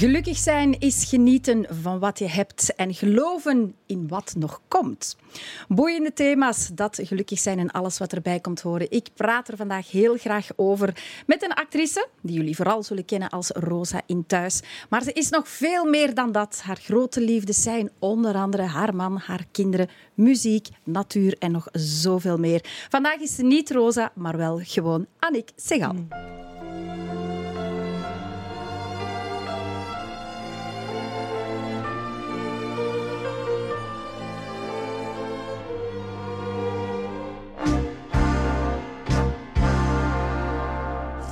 Gelukkig zijn is genieten van wat je hebt en geloven in wat nog komt. Boeiende thema's, dat gelukkig zijn en alles wat erbij komt horen. Ik praat er vandaag heel graag over met een actrice die jullie vooral zullen kennen als Rosa in Thuis. Maar ze is nog veel meer dan dat. Haar grote liefdes zijn onder andere haar man, haar kinderen, muziek, natuur en nog zoveel meer. Vandaag is ze niet Rosa, maar wel gewoon Annick Segal.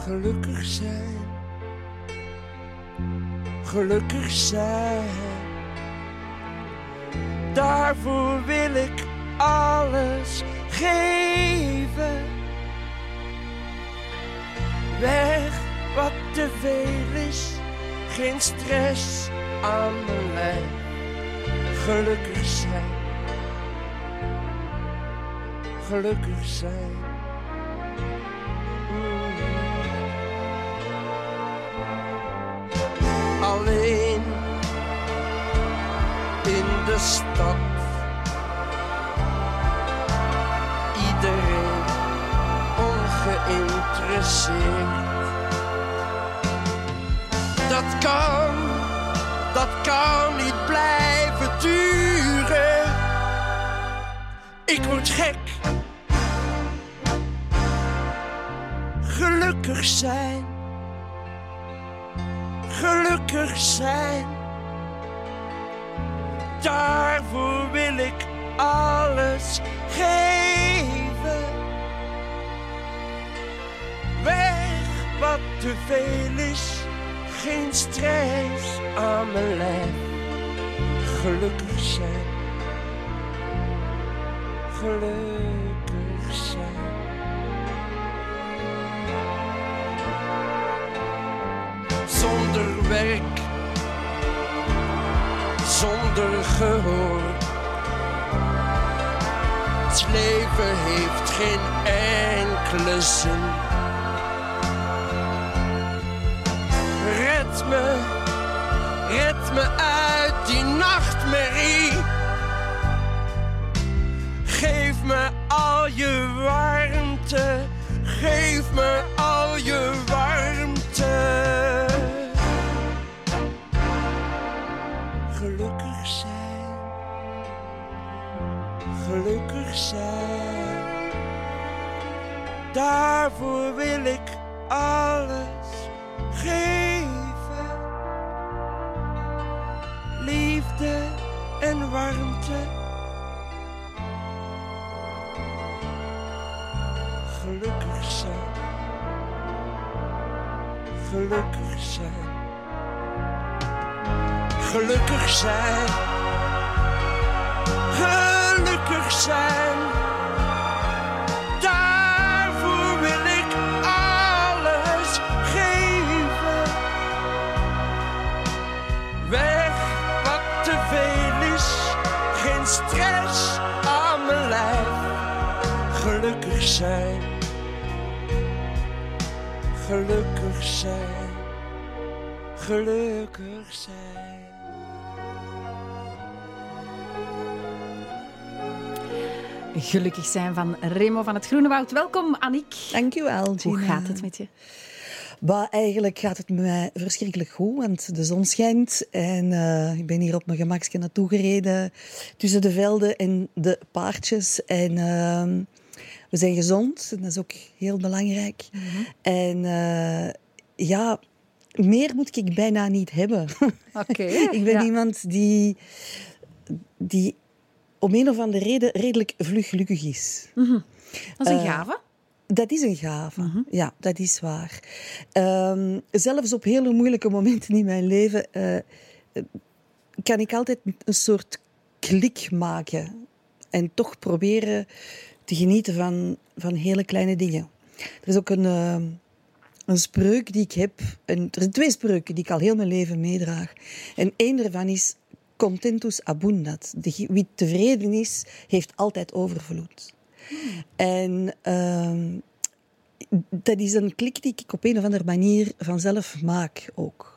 Gelukkig zijn. Gelukkig zijn. Daarvoor wil ik alles geven. Weg wat te veel is, geen stress aan mijn lijf. Gelukkig zijn. Gelukkig zijn. Alleen in de stad. Iedereen ongeïnteresseerd. Dat kan, dat kan niet blijven duren. Ik word gek. Gelukkig zijn Daarvoor wil ik alles geven. Weg wat te veel is, geen stress aan mijn lijf. Gelukkig zijn. Gelukkig werk, zonder gehoor. Het leven heeft geen enkele zin. Red me, red me uit die nachtmerrie. Geef me al je warmte, geef me al je warmte. Daarvoor wil ik alles geven. Liefde en warmte. Gelukkig zijn, gelukkig zijn gelukkig zijn. Gelukkig zijn. Gelukkig zijn. Gelukkig zijn. Gelukkig zijn van Remo van het Groene Woud. Welkom, Annick. Dankjewel, Gina. Hoe gaat het met je? Bah, eigenlijk gaat het met mij verschrikkelijk goed, want de zon schijnt en uh, ik ben hier op mijn gemakje naartoe gereden tussen de velden en de paardjes. En uh, we zijn gezond, en dat is ook heel belangrijk. Mm -hmm. En uh, ja, meer moet ik bijna niet hebben. Oké. Okay, ik ben ja. iemand die, die om een of andere reden redelijk vlug gelukkig is. Mm -hmm. Dat is een gave. Uh, dat is een gave, mm -hmm. ja, dat is waar. Um, zelfs op hele moeilijke momenten in mijn leven uh, kan ik altijd een soort klik maken. En toch proberen te genieten van, van hele kleine dingen. Er is ook een, uh, een spreuk die ik heb. En er zijn twee spreuken die ik al heel mijn leven meedraag. En één daarvan is contentus abundat. De, wie tevreden is, heeft altijd overvloed. Hmm. En uh, dat is een klik die ik op een of andere manier vanzelf maak ook.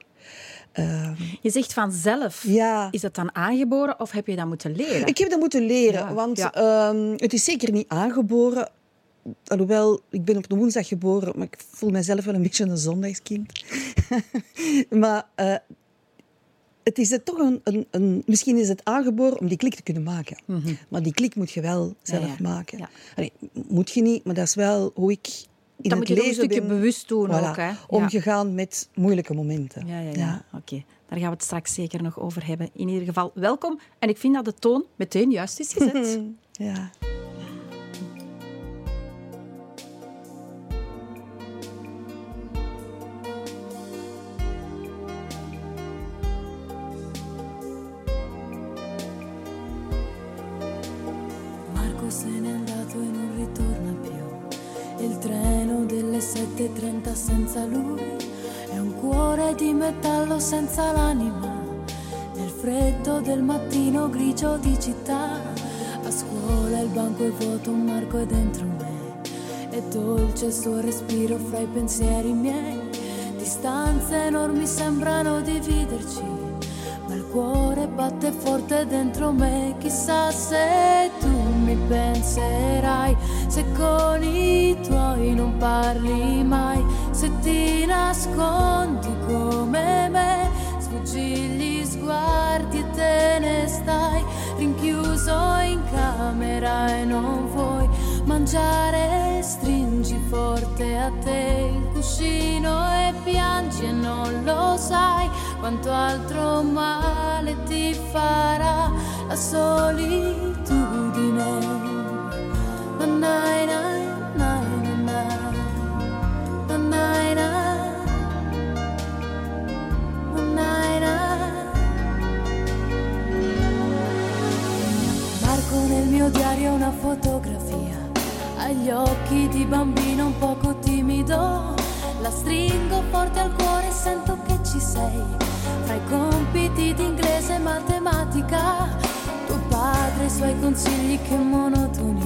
Ehm, Je zegt vanzelf. Ja. Is dat dan aangeboren of heb je dat moeten leren? Ik heb dat moeten leren, Ja, want ja. ehm, het is zeker niet aangeboren. Alhoewel, ik ben op een woensdag geboren, maar ik voel mezelf wel een beetje een zondagskind. maar eh, het is het toch een, een, een... Misschien is het aangeboren om die klik te kunnen maken. Maar die klik moet je wel zelf Mhm. ja. maken. Ja. Allee, moet je niet, maar dat is wel hoe ik in Dat het moet je een stukje ben bewust doen voilà, ook, hè? Omgegaan met moeilijke momenten. Ja, ja, ja. Oké, daar gaan we het straks zeker nog over hebben. In ieder geval, welkom. En ik vind dat de toon meteen juist is gezet. ja. Senza lui è un cuore di metallo senza l'anima. Nel freddo del mattino grigio di città, a scuola il banco è vuoto, un Marco è dentro me. È dolce il suo respiro fra i pensieri miei. Distanze enormi sembrano dividerci ma il cuore batte forte dentro me, chissà se tu mi penserai, se con i tuoi non parli mai, se ti nascondi come me, sfuggi gli sguardi e te ne stai, rinchiuso in camera e non vuoi mangiare, stringi forte a te il cuscino e piangi e non lo sai quanto altro male ti farà la solitudine. Diario una fotografia, agli occhi di bambino un poco timido, la stringo forte al cuore e sento che ci sei, fra i compiti di inglese e matematica, tuo padre e i suoi consigli che monotonia,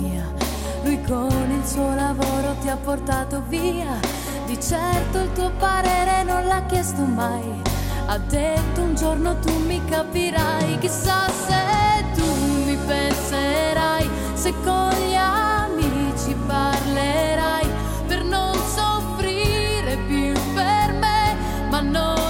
lui con il suo lavoro ti ha portato via, di certo il tuo parere non l'ha chiesto mai. Ha detto un giorno tu mi capirai, chissà se tu mi penserai, se con gli amici parlerai. Per non soffrire più per me, ma non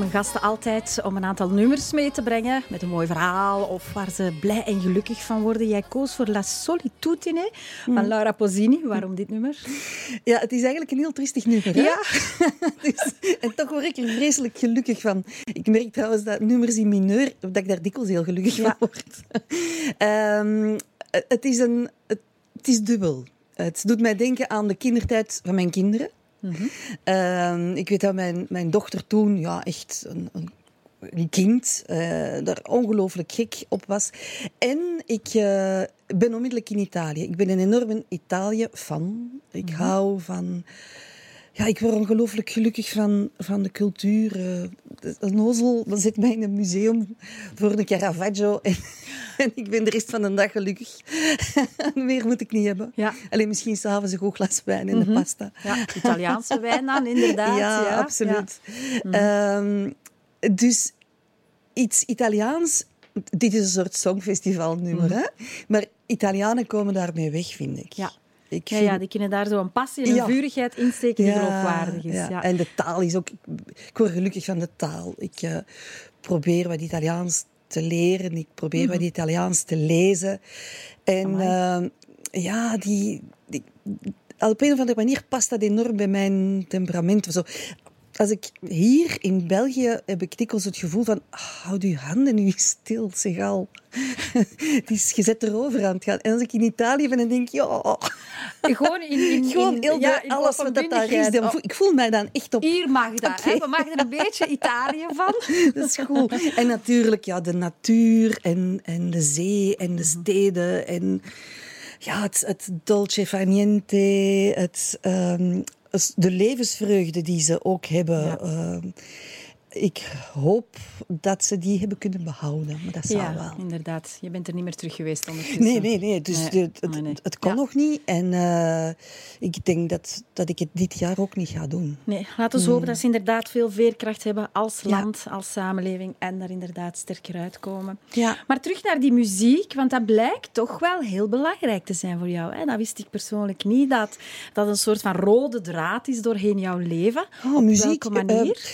mijn gasten altijd om een aantal nummers mee te brengen met een mooi verhaal of waar ze blij en gelukkig van worden. Jij koos voor La Solitudine van Laura Pozzini. Waarom dit nummer? Ja, het is eigenlijk een heel triestig nummer. Hè? Ja. Dus- en toch word ik er vreselijk gelukkig van. Ik merk trouwens dat nummers in mineur, dat ik daar dikwijls heel gelukkig Ja. van word. Ehm, het, is een, het, het is dubbel. Het doet mij denken aan de kindertijd van mijn kinderen. Ehm, ik weet dat mijn, mijn dochter toen ja, echt een, een, een kind eh, daar ongelooflijk gek op was. En ik eh, ben onmiddellijk in Italië. Ik ben een enorme Italië-fan. Ik hou van... Ja, ik word ongelooflijk gelukkig van, van de cultuur. eh, een nozel zit mij in een museum voor een Caravaggio. En, en ik ben de rest van de dag gelukkig. Meer moet ik niet hebben. Ja. Alleen misschien s'avonds een goed glas wijn en de pasta. Ja, Italiaanse wijn dan, inderdaad. Ja, Ja, absoluut. Ehm, dus iets Italiaans. Dit is een soort songfestivalnummer, hè? Maar Italianen komen daarmee weg, vind ik. Ja. Ik Ja, vind- ja, die kunnen daar zo een passie en een Ja. vurigheid insteken die geloofwaardig is. Ja. En de taal is ook... Ik word gelukkig van de taal. Ik eh, probeer wat Italiaans te leren. Ik probeer Mhm. wat Italiaans te lezen. En eh, ja, die, die, op een of andere manier past dat enorm bij mijn temperament. Of zo. Als ik hier in België heb ik dikwijls het gevoel van houd je handen nu stil, zeg al. Het is gezet erover aan het gaan. En als ik in Italië ben, dan denk ik, ja... Gewoon in, in, Gewoon in- heel de- ja, in alles wat dat daar is. openbundigheid. dan voel- Ik voel mij dan echt op Hier mag dat. Hè? We maken er een beetje Italië van. Dat is goed. En natuurlijk ja, de natuur en, en de zee en de steden. En ja, het, het dolce far niente. Het, ehm, het- de levensvreugde die ze ook hebben. Ehm, ik hoop dat ze die hebben kunnen behouden. Maar dat zal Ja, wel. inderdaad. Je bent er niet meer terug geweest ondertussen. Nee, nee, nee. Dus Nee, het, het kon Ja. nog niet. En eh, ik denk dat, dat ik het dit jaar ook niet ga doen. Nee, laten we hopen dat ze inderdaad veel veerkracht hebben als. Ja. land, als samenleving en daar inderdaad sterker uitkomen. Ja. Maar terug naar die muziek, want dat blijkt toch wel heel belangrijk te zijn voor jou. Hè? Dat wist ik persoonlijk niet, dat dat een soort van rode draad is doorheen jouw leven. Oh, Op muziek, welke manier?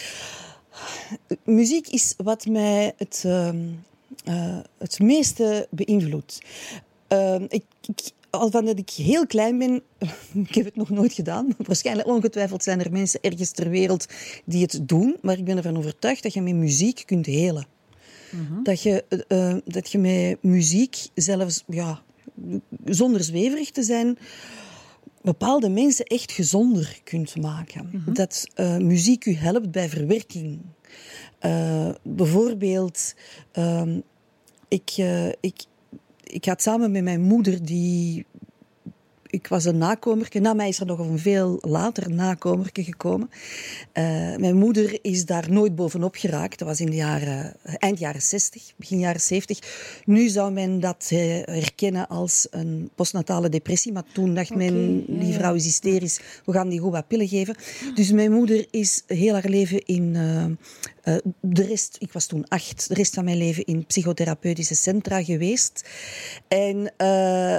Muziek is wat mij het, ehm, eh, het meeste beïnvloedt. Ehm, ik, ik, al van dat ik heel klein ben, ik heb het nog nooit gedaan. Waarschijnlijk ongetwijfeld zijn er mensen ergens ter wereld die het doen. Maar ik ben ervan overtuigd dat je met muziek kunt helen. dat, je, eh, eh, dat je met muziek zelfs, ja, zonder zweverig te zijn, bepaalde mensen echt gezonder kunt maken. Dat eh, muziek u helpt bij verwerking. Eh, bijvoorbeeld, ehm, ik, eh, ik, ik had samen met mijn moeder, die. Ik was een nakomerke. Na mij is er nog een veel later nakomerke gekomen. Eh, mijn moeder is daar nooit bovenop geraakt. Dat was in de jaren, eind jaren 60, begin jaren 70. Nu zou men dat eh, herkennen als een postnatale depressie. Maar toen dacht men, die vrouw is hysterisch, we gaan die goed wat pillen geven. Dus mijn moeder is heel haar leven in... eh, eh, de rest, ik was toen acht, de rest van mijn leven in psychotherapeutische centra geweest. En eh,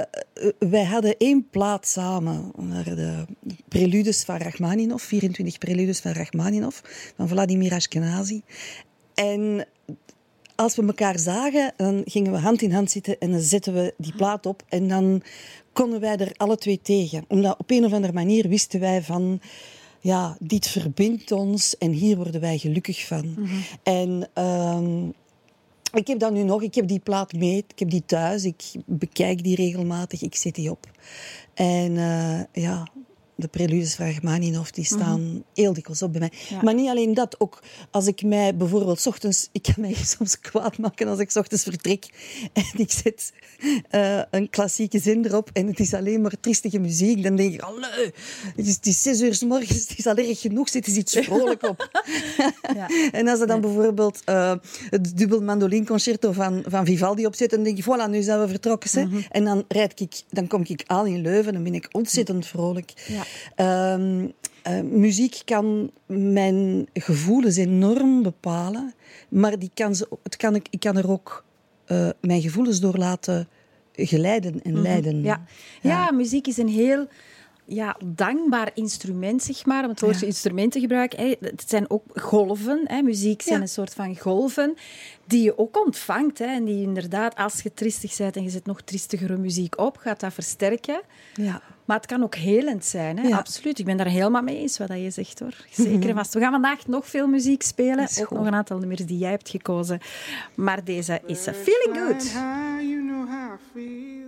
wij hadden één plaat samen, naar de preludes van Rachmaninoff, 24 preludes van Rachmaninoff, van Vladimir Ashkenazi. En als we elkaar zagen, dan gingen we hand in hand zitten en dan zetten we die plaat op. En dan konden wij er alle twee tegen. Omdat op een of andere manier wisten wij van... Ja, dit verbindt ons en hier worden wij gelukkig van. En ehm, ik heb dat nu nog. Ik heb die plaat mee. Ik heb die thuis. Ik bekijk die regelmatig. Ik zet die op. En eh, ja, de preludes van Rachmaninoff, die staan heel dikwijls op bij mij. Ja. Maar niet alleen dat. Ook als ik mij bijvoorbeeld 's ochtends... Ik kan mij soms kwaad maken als ik 's ochtends vertrek. En ik zet eh, een klassieke zin erop. En het is alleen maar triestige muziek. Dan denk ik, allee, het is, het is zes uur s morgens. Het is al erg genoeg. Zet eens iets vrolijk op. Ja. En als ze dan bijvoorbeeld eh, het dubbel mandolinconcerto van, van Vivaldi opzet, dan denk ik, voilà, nu zijn we vertrokken. hè. Mhm. En dan, rijd ik, dan kom ik aan in Leuven, dan ben ik ontzettend vrolijk. Ja. Ehm, eh, muziek kan mijn gevoelens enorm bepalen, maar die kan ze, het kan ik, ik kan er ook eh, mijn gevoelens door laten geleiden en leiden. Mhm. Ja. Ja. muziek is een heel ja, dankbaar instrument, zeg maar, om het woordje instrument te gebruiken. Hè. Het zijn ook golven. Hè. Muziek zijn Ja. een soort van golven die je ook ontvangt. Hè. En die inderdaad, als je tristig bent en je zet nog tristigere muziek op, gaat dat versterken. Ja. Maar het kan ook helend zijn, hè? Ja. absoluut. Ik ben daar helemaal mee eens wat je zegt, hoor. Zeker en vast. We gaan vandaag nog veel muziek spelen. Ook goed. nog een aantal nummers die jij hebt gekozen. Maar deze is a Feeling Good. Flying high, you know how I feel.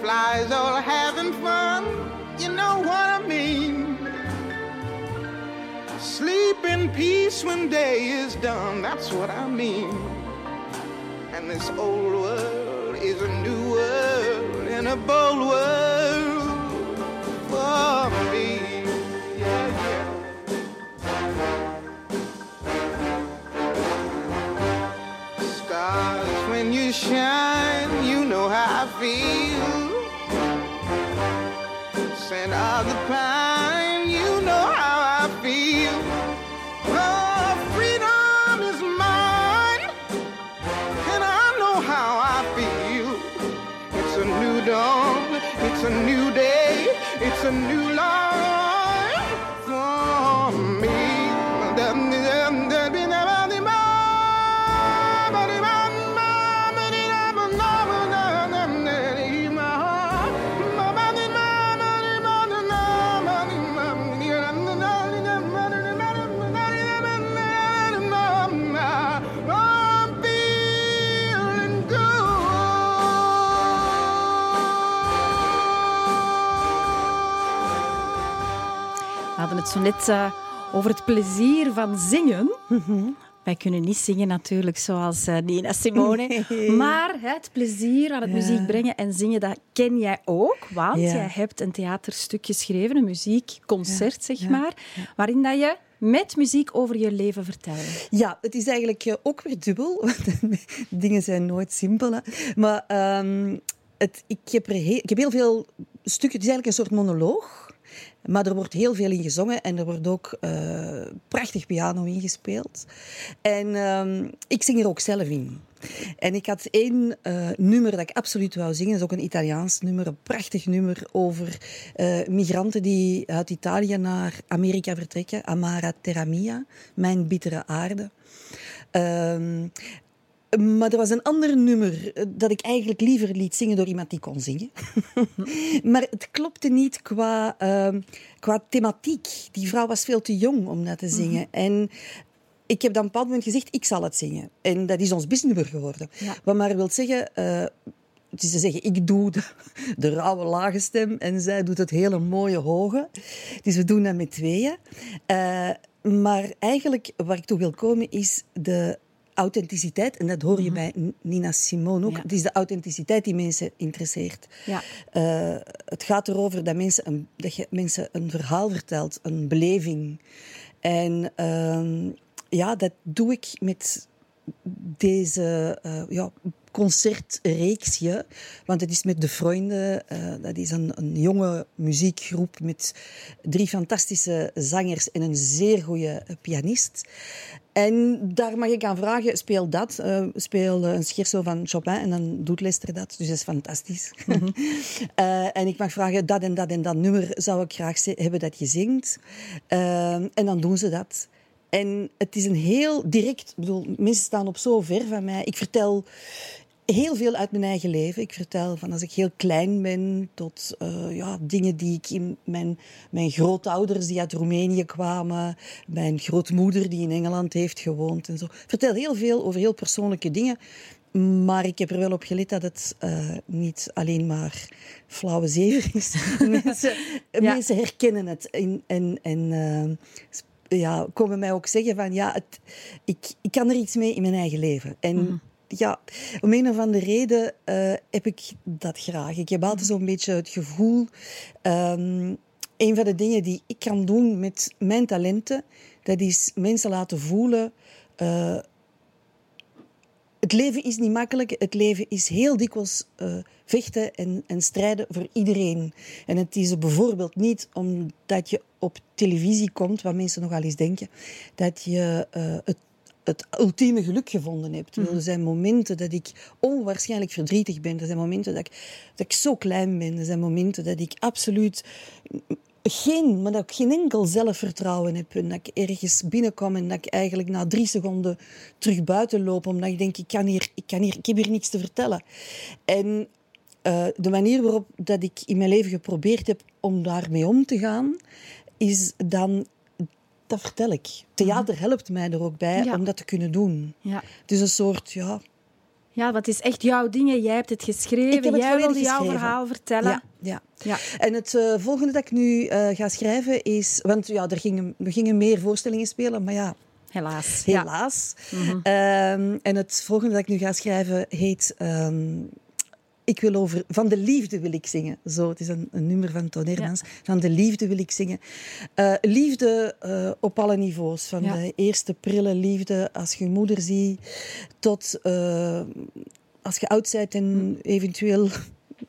Butterflies all having fun, you know what I mean. Sleep in peace when day is done, that's what I mean. And this old zo net eh, over het plezier van zingen. Wij kunnen niet zingen natuurlijk zoals eh, Nina Simone. Nee. Maar hè, het plezier aan het Ja. muziek brengen en zingen, dat ken jij ook. Want Ja. jij hebt een theaterstuk geschreven, een muziekconcert, zeg maar. Waarin dat je met muziek over je leven vertelde. Ja, het is eigenlijk eh, ook weer dubbel. want Dingen zijn nooit simpel. Hè. Maar ehm, het, ik, heb er heel, ik heb heel veel stukken. Het is eigenlijk een soort monoloog. Maar er wordt heel veel in gezongen en er wordt ook eh, prachtig piano ingespeeld. En ehm, ik zing er ook zelf in. En ik had één eh, nummer dat ik absoluut wou zingen. Dat is ook een Italiaans nummer, een prachtig nummer over eh, migranten die uit Italië naar Amerika vertrekken. Amara Terra Mia, Mijn bittere aarde. Ehm, maar er was een ander nummer eh, dat ik eigenlijk liever liet zingen door iemand die kon zingen. maar het klopte niet qua, ehm, qua thematiek. Die vrouw was veel te jong om dat te zingen. En ik heb dan op een bepaald moment gezegd, ik zal het zingen. En dat is ons bisnummer geworden. Ja. Wat maar wil zeggen... eh, het is te zeggen, ik doe de, de rauwe lage stem en zij doet het hele mooie hoge. Dus we doen dat met tweeën. Eh, maar eigenlijk waar ik toe wil komen is de authenticiteit. En dat hoor je bij Nina Simone ook. Ja. Het is de authenticiteit die mensen interesseert. Ja. Eh, het gaat erover dat, mensen een, dat je mensen een verhaal vertelt, een beleving. En ehm, ja, dat doe ik met deze eh, ja, concertreeksje. Want het is met De Freunde. eh, dat is een, een jonge muziekgroep met drie fantastische zangers en een zeer goede pianist. En daar mag ik aan vragen, speel dat. eh, speel een scherzo van Chopin en dan doet Lester dat. Dus dat is fantastisch. Eh, en ik mag vragen, dat en dat en dat nummer zou ik graag hebben dat je zingt. Eh, en dan doen ze dat. En het is een heel direct... Ik bedoel, mensen staan op zo ver van mij. Ik vertel heel veel uit mijn eigen leven. Ik vertel van als ik heel klein ben tot eh, ja, dingen die ik in mijn, mijn grootouders die uit Roemenië kwamen, mijn grootmoeder die in Engeland heeft gewoond en zo. Ik vertel heel veel over heel persoonlijke dingen. Maar ik heb er wel op gelet dat het eh, niet alleen maar flauwe zever is. mensen, Ja. mensen herkennen het. En, en, en eh, ja, komen mij ook zeggen van ja, het, ik, ik kan er iets mee in mijn eigen leven. En ja, om een of andere reden eh, heb ik dat graag. Ik heb altijd zo'n beetje het gevoel. ehm, een van de dingen die ik kan doen met mijn talenten, dat is mensen laten voelen. eh, het leven is niet makkelijk. Het leven is heel dikwijls eh, vechten en, en strijden voor iedereen. En het is bijvoorbeeld niet omdat je op televisie komt, wat mensen nogal eens denken, dat je eh, het het ultieme geluk gevonden hebt. Mhm. Er zijn momenten dat ik onwaarschijnlijk verdrietig ben. Er zijn momenten dat ik, dat ik zo klein ben. Er zijn momenten dat ik absoluut geen, maar dat ik geen enkel zelfvertrouwen heb. En dat ik ergens binnenkom en dat ik eigenlijk na drie seconden terug buiten loop. Omdat ik denk, ik, kan hier, ik, kan hier, ik heb hier niks te vertellen. En uh, de manier waarop dat ik in mijn leven geprobeerd heb om daarmee om te gaan, is dan dat vertel ik. Theater helpt mij er ook bij Ja. om dat te kunnen doen. Ja. Het is een soort, ja... Ja, het is echt jouw ding. Jij hebt het geschreven. Ik heb het Jij wilde jouw verhaal vertellen. Ja, ja. Ja. En het eh, volgende dat ik nu eh, ga schrijven is... Want ja, er gingen, er gingen meer voorstellingen spelen, maar ja, Helaas. Ja. helaas. Ehm, en het volgende dat ik nu ga schrijven heet... ehm, ik wil over... Van de liefde wil ik zingen. Zo, het is een, een nummer van Toon Hermans. Van de liefde wil ik zingen. Eh, liefde eh, op alle niveaus. Van Ja. de eerste prille liefde als je moeder ziet... Tot eh, als je oud bent en eventueel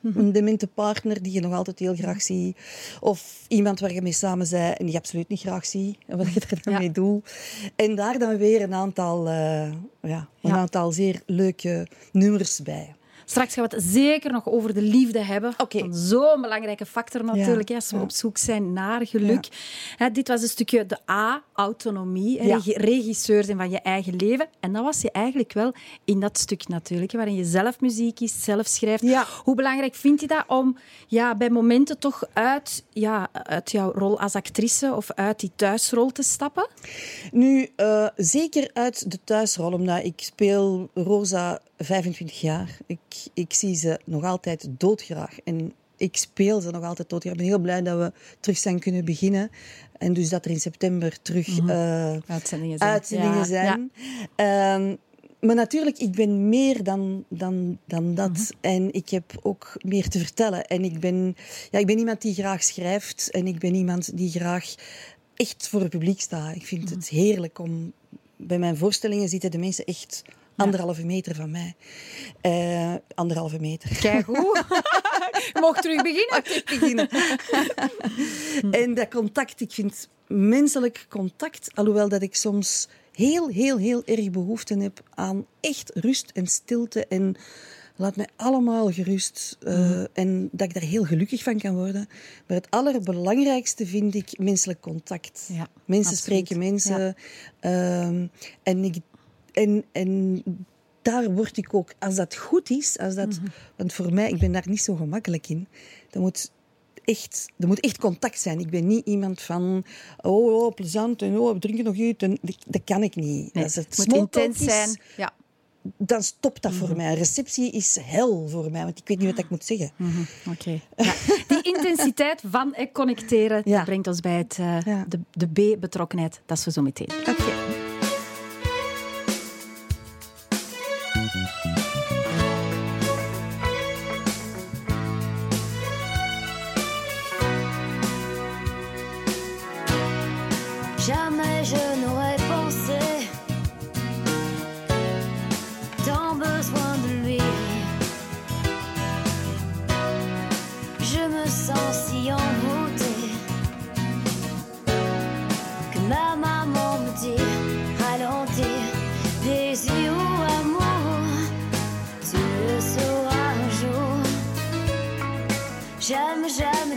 een demente partner die je nog altijd heel graag ziet. Of iemand waar je mee samen bent en die je absoluut niet graag ziet. En wat je er dan Ja. mee doet. En daar dan weer een aantal, ja, een aantal zeer leuke nummers bij. Straks gaan we het zeker nog over de liefde hebben. Zo'n belangrijke factor natuurlijk, Ja, hè, als we ja. op zoek zijn naar geluk. Hè, dit was een stukje de A, autonomie, hè, regisseur zijn van je eigen leven. En dat was je eigenlijk wel in dat stuk natuurlijk, hè, waarin je zelf muziek kiest, zelf schrijft. Ja. Hoe belangrijk vind je dat om ja, bij momenten toch uit, ja, uit jouw rol als actrice of uit die thuisrol te stappen? Nu, eh, zeker uit de thuisrol, omdat ik speel Rosa 25 jaar. Ik, ik zie ze nog altijd doodgraag. En ik speel ze nog altijd doodgraag. Ik ben heel blij dat we terug zijn kunnen beginnen. En dus dat er in september terug eh, Uitzendingen zijn. uitzendingen Ja, zijn. Ehm, maar natuurlijk, ik ben meer dan, dan, dan dat. Mhm. En ik heb ook meer te vertellen. En ik ben, ja, ik ben iemand die graag schrijft. En ik ben iemand die graag echt voor het publiek staat. Ik vind het Mhm. heerlijk om... Bij mijn voorstellingen zitten de mensen echt anderhalve meter van mij. Eh, anderhalve meter. Kijk hoe. Je mag terug beginnen. beginnen. en dat contact, ik vind menselijk contact, alhoewel dat ik soms heel, heel, heel erg behoefte heb aan echt rust en stilte en laat mij allemaal gerust eh, en dat ik daar heel gelukkig van kan worden. Maar het allerbelangrijkste vind ik menselijk contact. Ja, mensen absoluut. spreken mensen. ehm, en, ik, en, en daar word ik ook, als dat goed is, als dat, want voor mij, ik ben daar niet zo gemakkelijk in. Dat moet echt, er moet echt contact zijn. Ik ben niet iemand van, oh, oh plezant en oh, we drinken nog iets. En, dat kan ik niet. Nee, als het het moet intens is, zijn. Ja. dan stopt dat voor mij. Een receptie is hel voor mij, want ik weet niet wat ik moet zeggen. Oké. Ja. Die intensiteit van connecteren Ja. brengt ons bij het, eh, de, de B-betrokkenheid. Dat is voor zo meteen. Oké.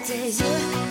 Days you.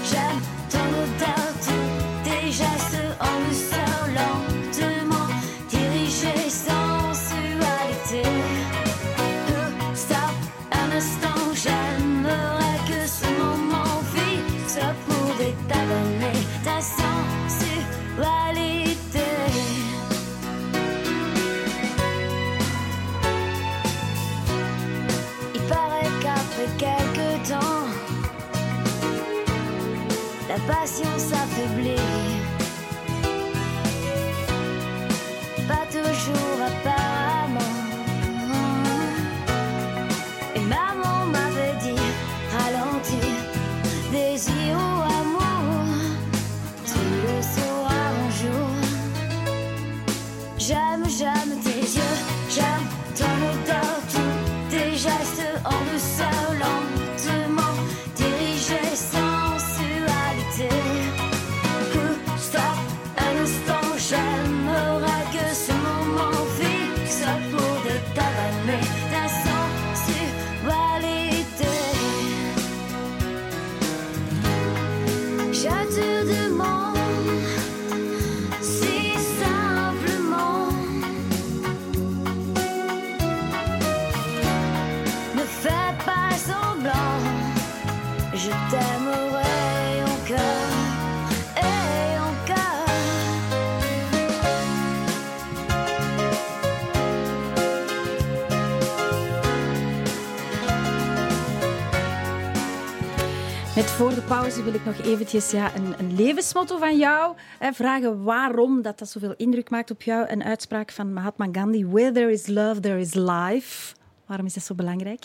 Pauze wil ik nog eventjes ja, een, een levensmotto van jou hè, vragen waarom dat, dat zoveel indruk maakt op jou. Een uitspraak van Mahatma Gandhi, where there is love, there is life. Waarom is dat zo belangrijk?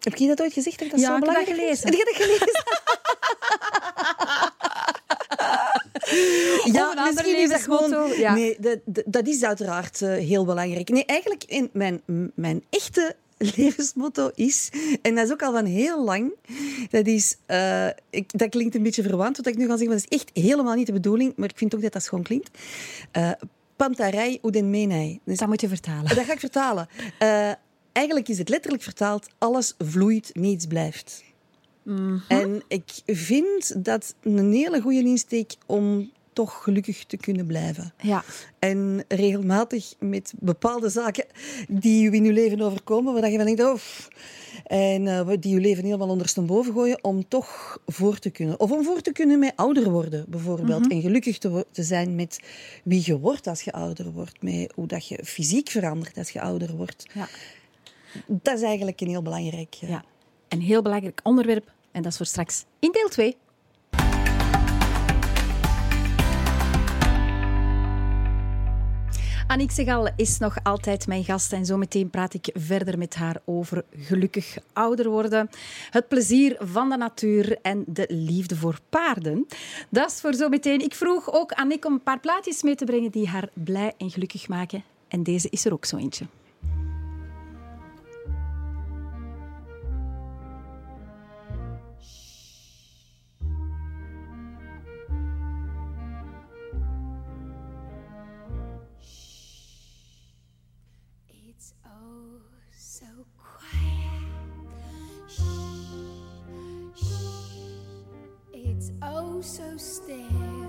Heb je dat ooit gezegd? Dat dat Ja, zo ik heb dat belangrijk is? gelezen. Heb je dat gelezen? Of een ander levensmotto, ja. Nee, dat, dat- dat is uiteraard eh, heel belangrijk. Nee, eigenlijk in mijn, mijn echte levensmotto is, en dat is ook al van heel lang, dat is, eh, ik, dat klinkt een beetje verwant wat ik nu ga zeggen, maar dat is echt helemaal niet de bedoeling, maar ik vind ook dat dat schoon klinkt. Eh Pantarei uden menai. Dus Dat moet je vertalen. dat ga ik vertalen. Eh, eigenlijk is het letterlijk vertaald: alles vloeit, niets blijft. En ik vind dat een hele goede insteek om toch gelukkig te kunnen blijven. Ja. En regelmatig met bepaalde zaken die u in uw leven overkomen, waar je van denkt, oh, en eh, die uw leven helemaal ondersteboven gooien, om toch voor te kunnen. Of om voor te kunnen met ouder worden, bijvoorbeeld. En gelukkig te, te zijn met wie je wordt als je ouder wordt. Met hoe dat je fysiek verandert als je ouder wordt. Ja. Dat is eigenlijk een heel belangrijk... eh, ja. Een heel belangrijk onderwerp en dat is voor straks in deel 2. Aniek Segal is nog altijd mijn gast en zometeen praat ik verder met haar over gelukkig ouder worden, het plezier van de natuur en de liefde voor paarden. Dat is voor zometeen. Ik vroeg ook Aniek om een paar plaatjes mee te brengen die haar blij en gelukkig maken. En deze is er ook zo eentje. so stare.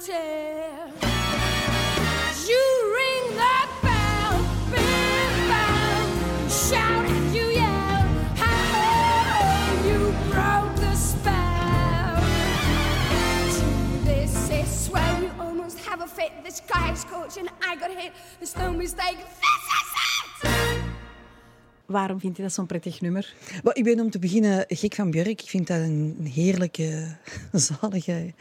Fit. This guy is so I almost have a fate this guy's coach and I got hit. There's no mistake. Waarom vind je dat zo'n prettig nummer? Ik ben om te beginnen gek van Björk. Ik vind dat een heerlijke, zalige,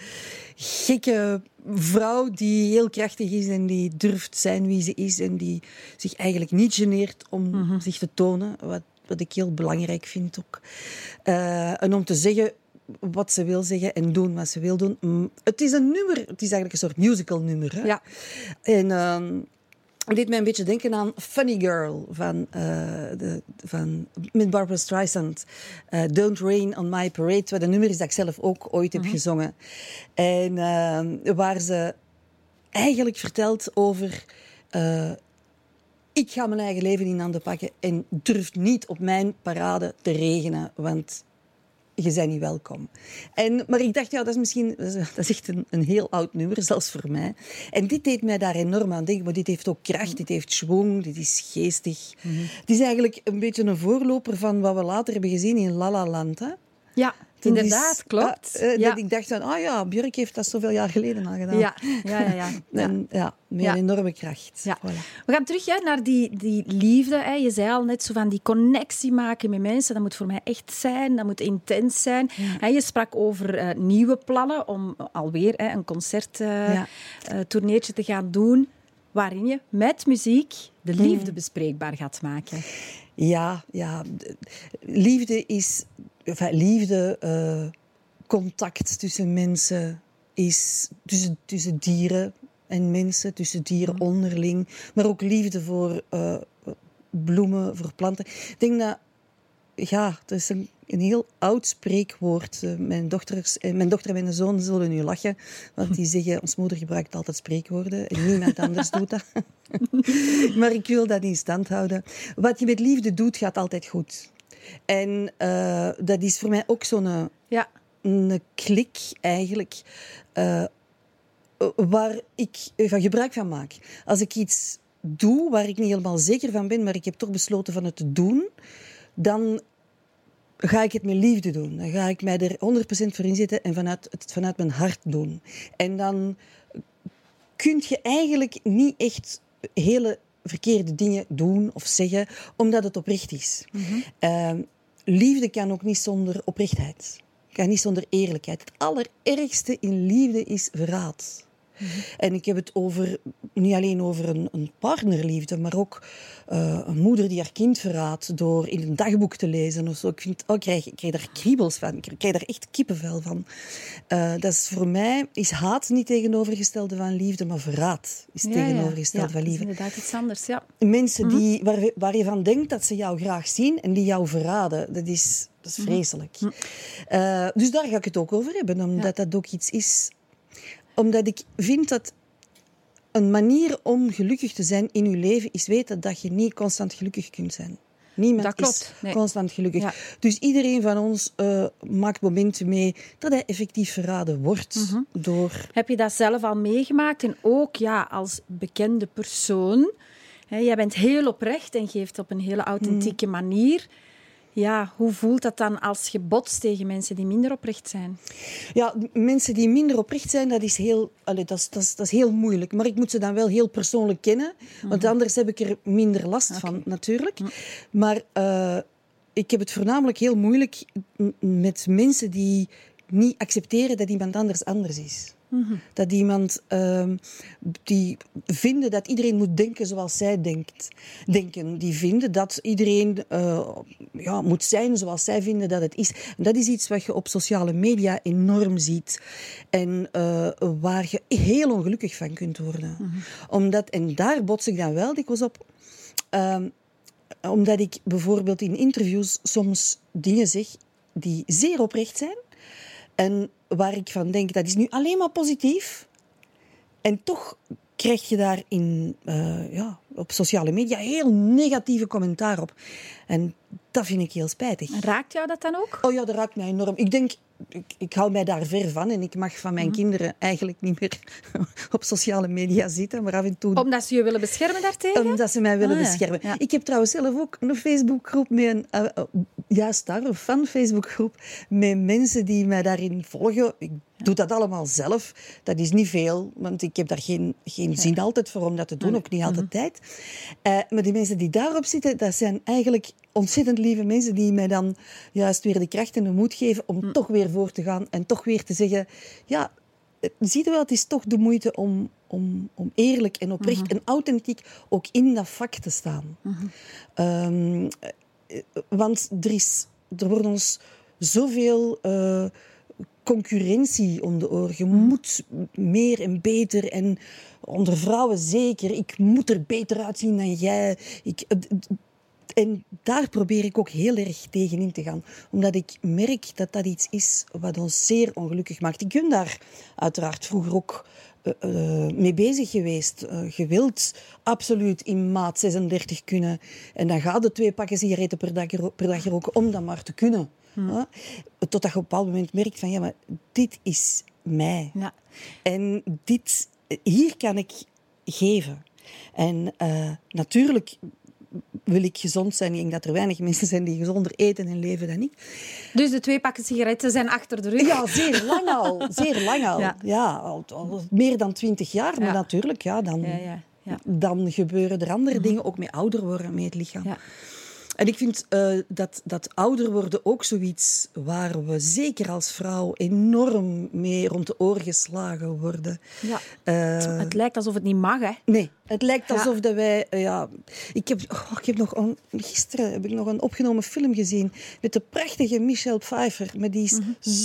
gekke vrouw die heel krachtig is en die durft zijn wie ze is en die zich eigenlijk niet geneert om zich te tonen, wat, wat ik heel belangrijk vind ook. Eh, en om te zeggen wat ze wil zeggen en doen wat ze wil doen. Het is een nummer, het is eigenlijk een soort musical nummer. Hè? Ja. En ehm, het deed mij een beetje denken aan Funny Girl van, eh, de, van met Barbara Streisand. Eh, Don't Rain on My Parade, wat een nummer is dat ik zelf ook ooit heb gezongen. En ehm, waar ze eigenlijk vertelt over... eh, ik ga mijn eigen leven in handen pakken en durf niet op mijn parade te regenen, want je bent niet welkom. En, maar ik dacht, ja, dat is misschien dat is echt een, een heel oud nummer, zelfs voor mij. En dit deed mij daar enorm aan denken, maar dit heeft ook kracht, dit heeft schwung, dit is geestig. Het is eigenlijk een beetje een voorloper van wat we later hebben gezien in La La Land. Hè? Ja, inderdaad, is- klopt. ah, eh, ja. Dat ik dacht van, ah ja, Björk heeft dat zoveel jaar geleden al gedaan. ja, ja, ja. En, ja, met een enorme kracht. Voilà. We gaan terug hè, naar die, die liefde. Hè. Je zei al net zo van die connectie maken met mensen. Dat moet voor mij echt zijn, dat moet intens zijn. Hè, je sprak over eh, nieuwe plannen om alweer hè, een concerttourneetje Ja. tourneetje te gaan doen. Waarin je met muziek de liefde bespreekbaar gaat maken. Ja, ja. Liefde is... Enfin, liefde, eh, contact tussen mensen is... Tussen, tussen dieren en mensen, tussen dieren onderling. Maar ook liefde voor eh, bloemen, voor planten. Ik denk dat... Ja, het is een, een heel oud spreekwoord. Eh, Mijn, dochters, eh, mijn dochter en mijn zoon zullen nu lachen. Want die zeggen, ons moeder gebruikt altijd spreekwoorden. En niemand anders doet dat. maar ik wil dat in stand houden. Wat je met liefde doet, gaat altijd goed. En eh, dat is voor mij ook zo'n eh, Ja, een klik eigenlijk, eh, waar ik van gebruik van maak. Als ik iets doe waar ik niet helemaal zeker van ben, maar ik heb toch besloten van het te doen, dan ga ik het met liefde doen. Dan ga ik mij er 100% voor inzetten en vanuit, het vanuit mijn hart doen. En dan kun je eigenlijk niet echt hele verkeerde dingen doen of zeggen, omdat het oprecht is. Ehm, liefde kan ook niet zonder oprechtheid. Kan niet zonder eerlijkheid. Het allerergste in liefde is verraad. En ik heb het over, niet alleen over een, een partnerliefde, maar ook eh, een moeder die haar kind verraadt door in een dagboek te lezen of zo. Ik, vind, oh, ik, krijg, ik krijg daar kriebels van, ik krijg daar echt kippenvel van. Eh, dat is voor mij is haat niet tegenovergestelde van liefde, maar verraad is Ja, ja. tegenovergesteld Ja, van dat is liefde. inderdaad iets anders. Ja. Mensen die, waar, waar je van denkt dat ze jou graag zien en die jou verraden, dat is, dat is vreselijk. Eh, dus daar ga ik het ook over hebben, omdat dat ook iets is. Omdat ik vind dat een manier om gelukkig te zijn in je leven is weten dat je niet constant gelukkig kunt zijn. Niemand Dat klopt, is nee. constant gelukkig. Ja. Dus iedereen van ons eh, maakt momenten mee dat hij effectief verraden wordt Mhm. door Heb je dat zelf al meegemaakt? En ook ja, als bekende persoon. Hè, jij bent heel oprecht en geeft op een hele authentieke Mm. manier. Ja, hoe voelt dat dan als je botst tegen mensen die minder oprecht zijn? Ja, mensen die minder oprecht zijn, dat is, heel, allee, dat, is, dat, is, dat is heel moeilijk. Maar ik moet ze dan wel heel persoonlijk kennen. Want anders heb ik er minder last van, natuurlijk. Maar eh, ik heb het voornamelijk heel moeilijk met mensen die niet accepteren dat iemand anders anders is. Dat iemand ehm, die vinden dat iedereen moet denken zoals zij denkt. Denken. Die vinden dat iedereen eh, ja, moet zijn zoals zij vinden dat het is. Dat is iets wat je op sociale media enorm ziet. En eh, waar je heel ongelukkig van kunt worden. Omdat, en daar bots ik dan wel dikwijls op. Ehm, omdat ik bijvoorbeeld in interviews soms dingen zeg die zeer oprecht zijn. En waar ik van denk, dat is nu alleen maar positief. En toch krijg je daar in, eh, ja, op sociale media heel negatieve commentaar op. En dat vind ik heel spijtig. Raakt jou dat dan ook? Oh ja, dat raakt mij enorm. Ik denk, ik, ik hou mij daar ver van en ik mag van mijn kinderen eigenlijk niet meer op sociale media zitten, maar af en toe Omdat ze je willen beschermen daartegen? omdat ze mij willen Ah, ja. beschermen. Ja. Ik heb trouwens zelf ook een Facebookgroep met een, eh, juist daar, een fan-Facebookgroep met mensen die mij daarin volgen. Ik doe dat allemaal zelf. Dat is niet veel, want ik heb daar geen, geen zin altijd voor om dat te doen, ook niet altijd tijd. Eh, maar die mensen die daarop zitten, dat zijn eigenlijk ontzettend lieve mensen die mij dan juist weer de kracht en de moed geven om toch weer voor te gaan en toch weer te zeggen, ja, eh, zie je wel, het is toch de moeite om, om, om eerlijk en oprecht en authentiek ook in dat vak te staan. Ehm, eh, want er, is, er wordt ons zoveel concurrentie om de oren. Je moet meer en beter en onder vrouwen zeker. Ik moet er beter uitzien dan jij. Ik, en daar probeer ik ook heel erg tegen in te gaan. Omdat ik merk dat dat iets is wat ons zeer ongelukkig maakt. Ik ben daar uiteraard vroeger ook eh, eh, mee bezig geweest. Eh, je wilt absoluut in maat 36 kunnen. En dan gaat de twee pakken sigaretten per dag, per dag roken om dat maar te kunnen. Hè? Totdat je op een bepaald moment merkt van ja, maar dit is mij. Ja. En dit, hier kan ik geven. En eh, natuurlijk wil ik gezond zijn. Ik denk dat er weinig mensen zijn die gezonder eten en leven dan ik. Dus de twee pakken sigaretten zijn achter de rug. Ja, zeer lang al. Zeer lang al. Ja. Ja, al, al meer dan twintig jaar. Maar Ja. natuurlijk, ja, dan, Ja, ja, ja. dan gebeuren er andere dingen. Ook met ouder worden, met het lichaam. Ja. En ik vind eh, dat, dat ouder worden ook zoiets waar we zeker als vrouw enorm mee rond de oren geslagen worden. Ja. Eh, Het lijkt alsof het niet mag, hè? Nee, het lijkt Ja. alsof dat wij... eh, ja, ik, heb, oh, ik heb nog een, gisteren heb ik nog een opgenomen film gezien met de prachtige Michelle Pfeiffer. Maar die is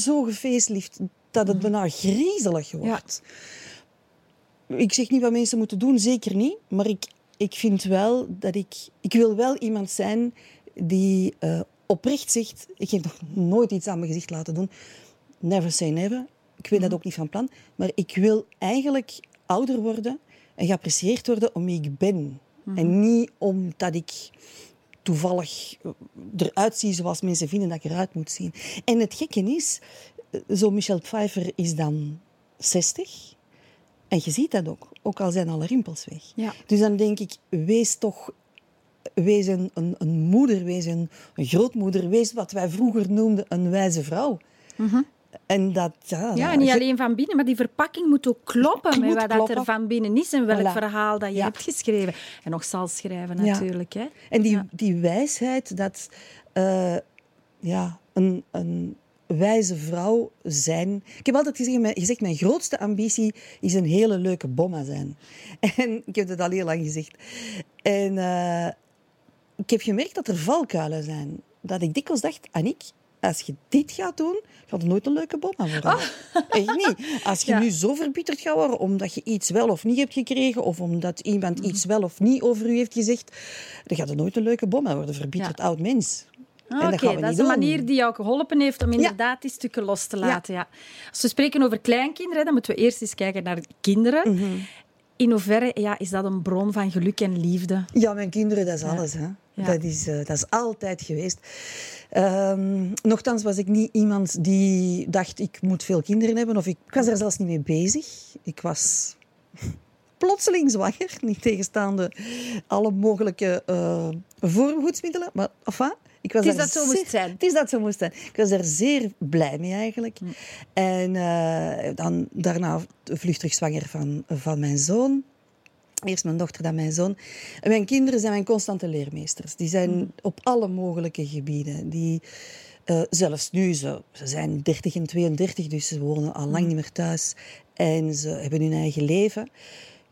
zo gefeestlift dat het bijna griezelig wordt. Ik zeg niet wat mensen moeten doen, zeker niet. Maar ik, ik vind wel dat ik... Ik wil wel iemand zijn die eh, oprecht zegt... Ik heb nog nooit iets aan mijn gezicht laten doen. Never say never. Ik weet dat ook niet van plan. Maar ik wil eigenlijk ouder worden en geapprecieerd worden om wie ik ben. En niet omdat ik toevallig eruit zie zoals mensen vinden dat ik eruit moet zien. En het gekke is, eh, zo Michelle Pfeiffer is dan 60. En je ziet dat ook, ook al zijn alle rimpels weg. Ja. Dus dan denk ik, wees toch wees een, een, een moeder, wees een, een grootmoeder, wees wat wij vroeger noemden een wijze vrouw. En dat, ja. Ja, niet je- alleen van binnen, maar die verpakking moet ook kloppen met wat er van binnen is en welk Voilà. verhaal dat je Ja. hebt geschreven. En nog zal schrijven, Ja. natuurlijk. Hè? En die, Ja. die wijsheid dat eh, ja, een, een wijze vrouw zijn. Ik heb altijd gezegd, mijn, gezegd, mijn grootste ambitie is een hele leuke bomma zijn. En ik heb dat al heel lang gezegd. En eh, ik heb gemerkt dat er valkuilen zijn. Dat ik dikwijls dacht, Aniek, als je dit gaat doen, gaat het nooit een leuke bomma worden. Echt niet. Als je Ja. nu zo verbitterd gaat worden omdat je iets wel of niet hebt gekregen, of omdat iemand iets wel of niet over u heeft gezegd, dan gaat het nooit een leuke bomma worden. Verbitterd oud mens. Oké, dat is een manier die jou geholpen heeft om inderdaad die stukken los te laten. Ja. Als we spreken over kleinkinderen, dan moeten we eerst eens kijken naar kinderen. Mhm. In hoeverre ja, is dat een bron van geluk en liefde? Ja, mijn kinderen, dat is alles. Hè. Ja. Dat, is, eh, dat is altijd geweest. Ehm, nochtans was ik niet iemand die dacht, ik moet veel kinderen hebben. Of ik, ik was er zelfs niet mee bezig. Ik was plotseling zwanger, niet tegenstaande alle mogelijke eh voorbehoedsmiddelen. Maar enfin, ik was Het is dat zo moest zeer- zijn. Het is dat zo moest zijn. Ik was daar zeer blij mee eigenlijk. En eh, dan, daarna vluchtig zwanger van, van mijn zoon. Eerst mijn dochter, dan mijn zoon. En mijn kinderen zijn mijn constante leermeesters. Die zijn op alle mogelijke gebieden. Die, eh, zelfs nu, ze, ze zijn 30 en 32, dus ze wonen al lang niet meer thuis. En ze hebben hun eigen leven.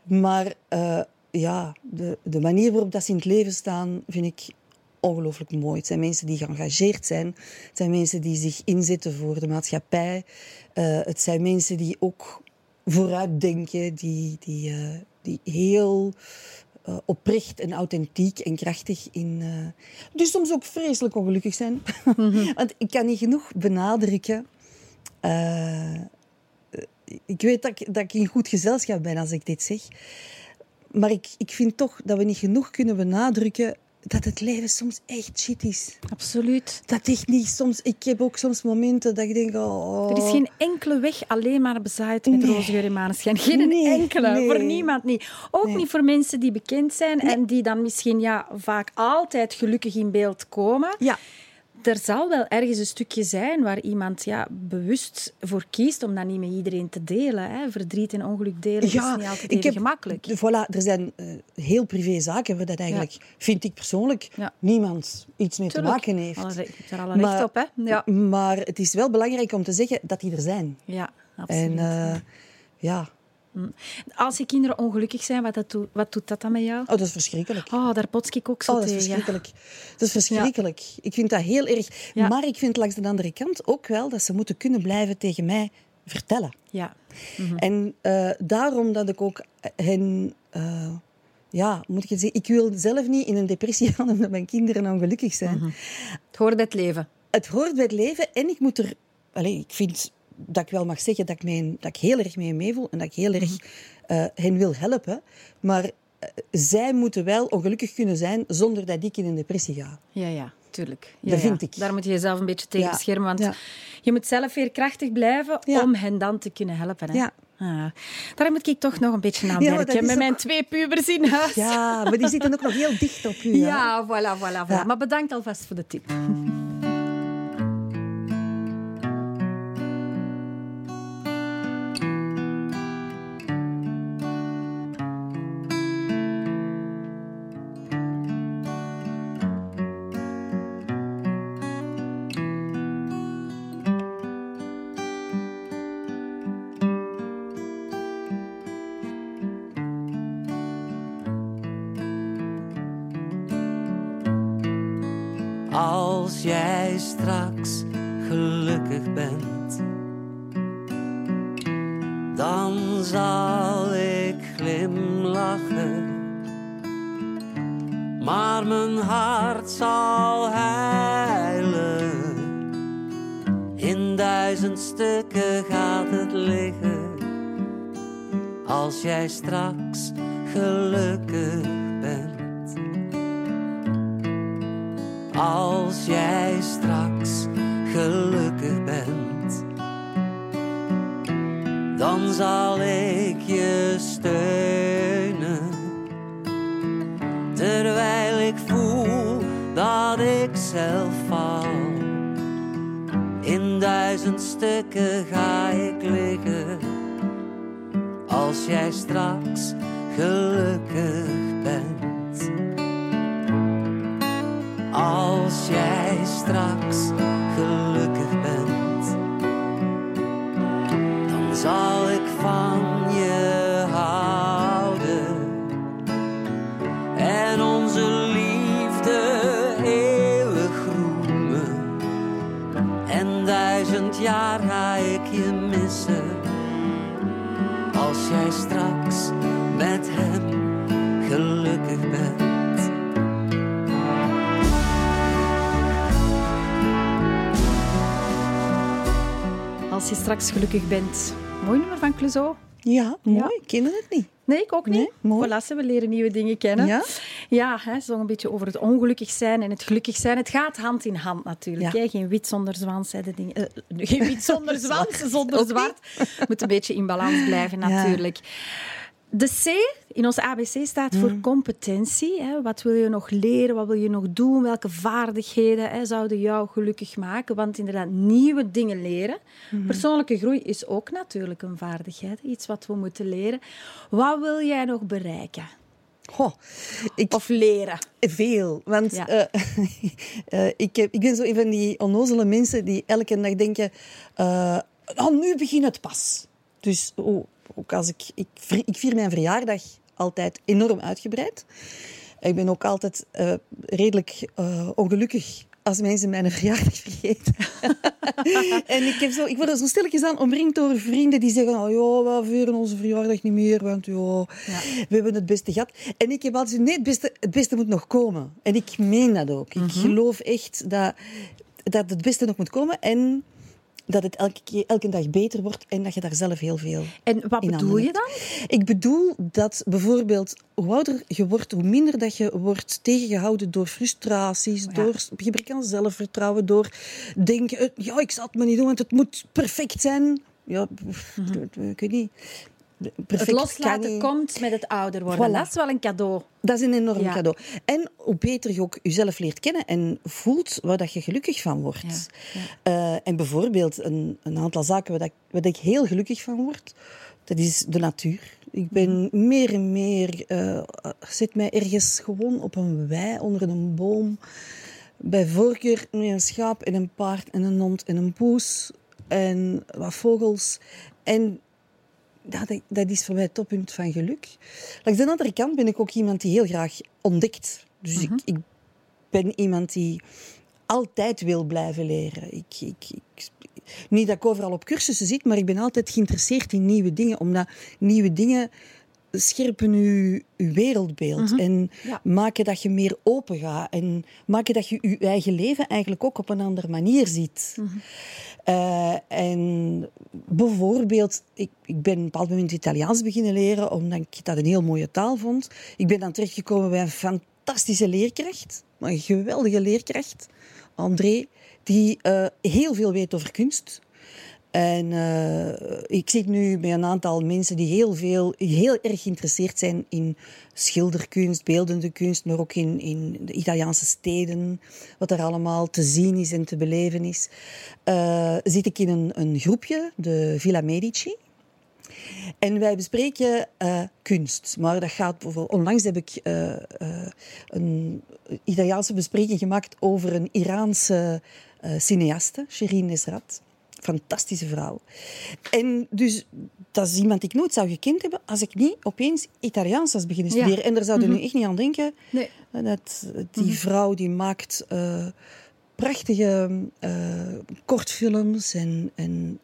Maar eh, ja, de, de manier waarop dat ze in het leven staan, vind ik ongelooflijk mooi. Het zijn mensen die geëngageerd zijn. Het zijn mensen die zich inzetten voor de maatschappij. Eh, het zijn mensen die ook vooruitdenken, die, die, eh, die heel eh, oprecht en authentiek en krachtig in... dus soms ook vreselijk ongelukkig zijn. Want ik kan niet genoeg benadrukken... ik weet dat ik, dat ik in goed gezelschap ben als ik dit zeg. Maar ik, ik vind toch dat we niet genoeg kunnen benadrukken dat het leven soms echt shit is. Absoluut. Dat echt niet soms... Ik heb ook soms momenten dat ik denk... Oh, Er is geen enkele weg alleen maar bezaaid met Nee. roze geur. Geen Nee, enkele. nee. Voor niemand niet. Ook niet voor mensen die bekend zijn en die dan misschien ja, vaak altijd gelukkig in beeld komen. Ja, Er zal wel ergens een stukje zijn waar iemand ja, bewust voor kiest om dat niet met iedereen te delen. Hè. Verdriet en ongeluk delen is niet altijd ik heb- gemakkelijk. Voilà, er zijn eh, heel privé zaken waar dat eigenlijk, vind ik persoonlijk, Ja. niemand iets mee Tuurlijk. te maken heeft. Alle Je hebt daar alle recht op, hè? Ja, Maar het is wel belangrijk om te zeggen dat die er zijn. ja absoluut. En eh, ja, Als je kinderen ongelukkig zijn, wat, dat doet, wat doet dat dan met jou? oh, dat is verschrikkelijk. Oh, daar bots ik ook zo Oh, dat is tegen. verschrikkelijk. Dat is verschrikkelijk. Ik vind dat heel erg. Ja. Maar ik vind langs de andere kant ook wel dat ze moeten kunnen blijven tegen mij vertellen. Ja. En eh, daarom dat ik ook hen... eh, ja, moet ik het zeggen, ik wil zelf niet in een depressie gaan omdat mijn kinderen ongelukkig zijn. Het hoort bij het leven. Het hoort bij het leven en ik moet er... Allez, ik vind dat ik wel mag zeggen dat ik, mijn, dat ik heel erg mee meevoel en dat ik heel erg eh, hen wil helpen. Maar eh, zij moeten wel ongelukkig kunnen zijn zonder dat ik in een depressie ga. Ja, ja. tuurlijk. Ja, Dat vind ik. Daar moet je jezelf een beetje tegen Ja. beschermen, want je moet zelf weer krachtig blijven om hen dan te kunnen helpen. Hè? Ja. Ah, daar moet ik toch nog een beetje aan werken, met ook- mijn twee pubers in huis. Ja, maar die zitten ook nog heel dicht op u. Ja, voilà, voilà, voilà. Maar bedankt alvast voor de tip. Straks straks gelukkig bent. Mooi nummer van Clouseau. Ja, mooi. Ja. Ik ken het niet. Nee, ik ook niet. Nee, mooi. Voilà, we leren nieuwe dingen kennen. Ja? Ja, hè, zo een beetje over het ongelukkig zijn en het gelukkig zijn. Het gaat hand in hand natuurlijk. Ja. Hè. Geen wit zonder zwans. Hè, de dingen. eh, geen wit zonder zwans, zonder zwart. Moet een beetje in balans blijven Ja. De C in ons ABC staat voor Mm. competentie. Hè. Wat wil je nog leren? Wat wil je nog doen? Welke vaardigheden hè, zouden jou gelukkig maken? Want inderdaad, nieuwe dingen leren. Mm-hmm. Persoonlijke groei is ook natuurlijk een vaardigheid. Iets wat we moeten leren. Wat wil jij nog bereiken? Goh, ik, Of leren? Veel. Want Ja. eh, eh, ik, heb, ik ben zo een van die onnozele mensen die elke dag denken... oh, nu begint het pas. Dus oh, ook als ik, ik, vier- ik vier mijn verjaardag altijd enorm uitgebreid. Ik ben ook altijd eh, redelijk eh, ongelukkig als mensen mijn verjaardag vergeten. en ik, heb zo, ik word er zo stilletjes aan omringd door vrienden die zeggen... Oh, ja, we vieren onze verjaardag niet meer, want ja, we hebben het beste gehad. En ik heb altijd gezegd, nee, het beste, het beste moet nog komen. En ik meen dat ook. Ik geloof echt dat, dat het beste nog moet komen en dat het elke, keer, elke dag beter wordt en dat je daar zelf heel veel En wat bedoel je dan? Ik bedoel dat bijvoorbeeld hoe ouder je wordt, hoe minder dat je wordt tegengehouden door frustraties, Ja. door gebrek aan zelfvertrouwen, door denken, eh, ja, ik zal het maar niet doen, want het moet perfect zijn. Ja, pff, ik weet niet. Perfect. Het loslaten komt met het ouder worden. Voilà. Dat is wel een cadeau. Dat is een enorm Ja. cadeau. En hoe beter je ook jezelf leert kennen en voelt waar dat je gelukkig van wordt. Ja, Eh, en bijvoorbeeld een, een aantal zaken waar, dat, waar ik heel gelukkig van word, dat is de natuur. Ik ben meer en meer, eh zit mij ergens gewoon op een wei onder een boom. Bij voorkeur met een schaap en een paard en een hond en een poes en wat vogels. En ja, dat, dat is voor mij het toppunt van geluk. Langs de andere kant ben ik ook iemand die heel graag ontdekt. Dus ik, ik ben iemand die altijd wil blijven leren. Ik, ik, ik, niet dat ik overal op cursussen zit, maar ik ben altijd geïnteresseerd in nieuwe dingen. Omdat nieuwe dingen scherpen je, je wereldbeeld. En Ja. maken dat je meer open gaat. En maken dat je je eigen leven eigenlijk ook op een andere manier ziet. Eh, en bijvoorbeeld, ik, ik ben op een bepaald moment Italiaans beginnen leren, omdat ik dat een heel mooie taal vond. Ik ben dan terechtgekomen bij een fantastische leerkracht. een geweldige leerkracht, André, die eh, heel veel weet over kunst. En eh, ik zit nu met een aantal mensen die heel, veel, heel erg geïnteresseerd zijn in schilderkunst, beeldende kunst, maar ook in, in de Italiaanse steden, wat er allemaal te zien is en te beleven is. Uh, zit ik in een, een groepje, de Villa Medici. En wij bespreken uh, kunst. Maar dat gaat bijvoorbeeld... Onlangs heb ik een Italiaanse bespreking gemaakt over een Iraanse cineaste, Shirin Nesrat. Fantastische vrouw. En dus dat is iemand die ik nooit zou gekend hebben als ik niet opeens Italiaans was beginnen studeren. Ja. En daar zouden mm -hmm. nu echt niet aan denken. Nee. Dat die mm -hmm. vrouw die maakt prachtige kortfilms en, en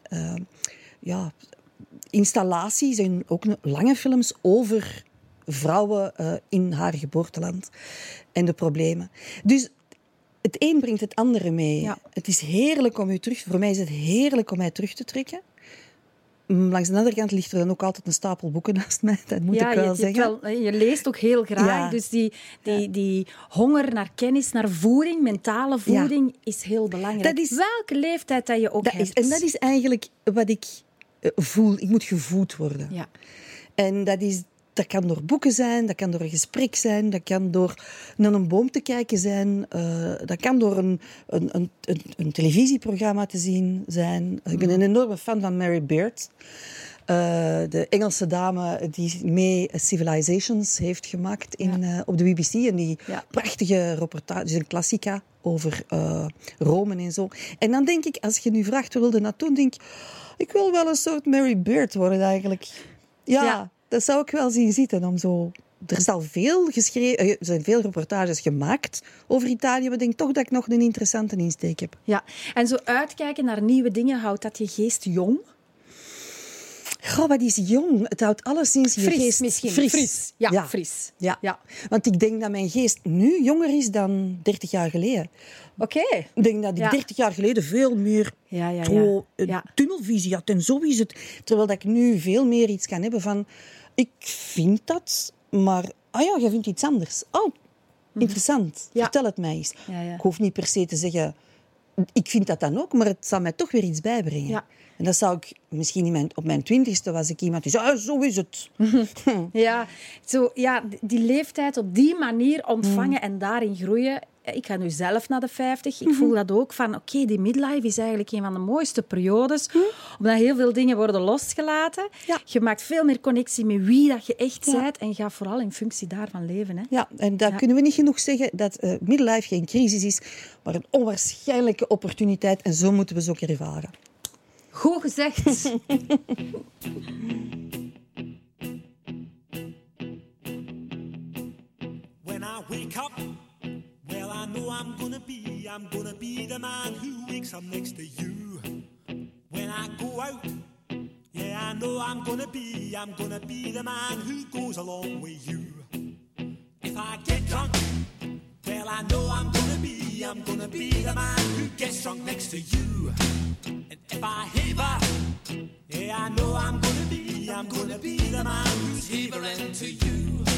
ja, installaties en ook lange films over vrouwen in haar geboorteland en de problemen. Dus het een brengt het andere mee. Ja. Het is heerlijk om u terug... Voor mij is het heerlijk om mij terug te trekken. Langs de andere kant ligt er dan ook altijd een stapel boeken naast mij, dat moet ja, ik wel je, zeggen. Wel, je leest ook heel graag, Ja. dus die, die, die honger naar kennis, naar voeding, mentale voeding, is heel belangrijk. Dat is- Welke leeftijd dat je ook Dat hebt. is, en dat is eigenlijk wat ik eh, voel. Ik moet gevoed worden. Ja. En dat, is, dat kan door boeken zijn, dat kan door een gesprek zijn, dat kan door naar een boom te kijken zijn, eh, dat kan door een, een, een, een, een televisieprogramma te zien zijn. Ik ben een enorme fan van Mary Beard. Eh, de Engelse dame die mee Civilizations heeft gemaakt in, eh, op de BBC. En die Ja. prachtige reportage, een klassica over eh, Rome en zo. En dan denk ik, als je nu vraagt wilde naartoe, denk ik, ik wil wel een soort Mary Beard worden eigenlijk. Ja, Ja. Dat zou ik wel zien zitten om zo... Er is al veel geschreven, eh, er zijn veel reportages gemaakt over Italië, maar ik denk toch dat ik nog een interessante insteek heb. Ja, en zo uitkijken naar nieuwe dingen, houdt dat je geest jong? Goh, wat is jong. Het houdt alleszins je Fris geest misschien. fris. Ja, fris. Ja. Ja. want ik denk dat mijn geest nu jonger is dan 30 jaar geleden. Oké. Ik denk dat ik Ja. 30 jaar geleden veel meer Ja, ja, tunnelvisie had. En zo is het. Terwijl dat ik nu veel meer iets kan hebben van... Ik vind dat, maar... Ah ja, jij vindt iets anders. Oh, interessant. Mhm. Ja. Vertel het mij eens. Ja, ja. Ik hoef niet per se te zeggen... Ik vind dat dan ook, maar het zal mij toch weer iets bijbrengen. Ja. En dat zou ik... Misschien in mijn, op mijn twintigste was ik iemand die zei... Ah, zo is het. Ja, zo, ja, die leeftijd op die manier ontvangen en daarin groeien. Ik ga nu zelf naar de 50. Ik voel dat ook van, oké, die midlife is eigenlijk een van de mooiste periodes. Omdat heel veel dingen worden losgelaten. Ja. Je maakt veel meer connectie met wie dat je echt bent. En ga vooral in functie daarvan leven. Hè. Ja, en daar Ja. kunnen we niet genoeg zeggen dat eh midlife geen crisis is, maar een onwaarschijnlijke opportuniteit. En zo moeten we ze ook ervaren. Goed gezegd. When I wake up, know I'm gonna be, I'm gonna be the man who wakes up next to you. When I go out, yeah, I know I'm gonna be, I'm gonna be the man who goes along with you. If I get drunk, well, I know I'm gonna be, I'm gonna be the man who gets drunk next to you. And if I haver, yeah, I know I'm gonna be, I'm gonna be the man who's havering to you.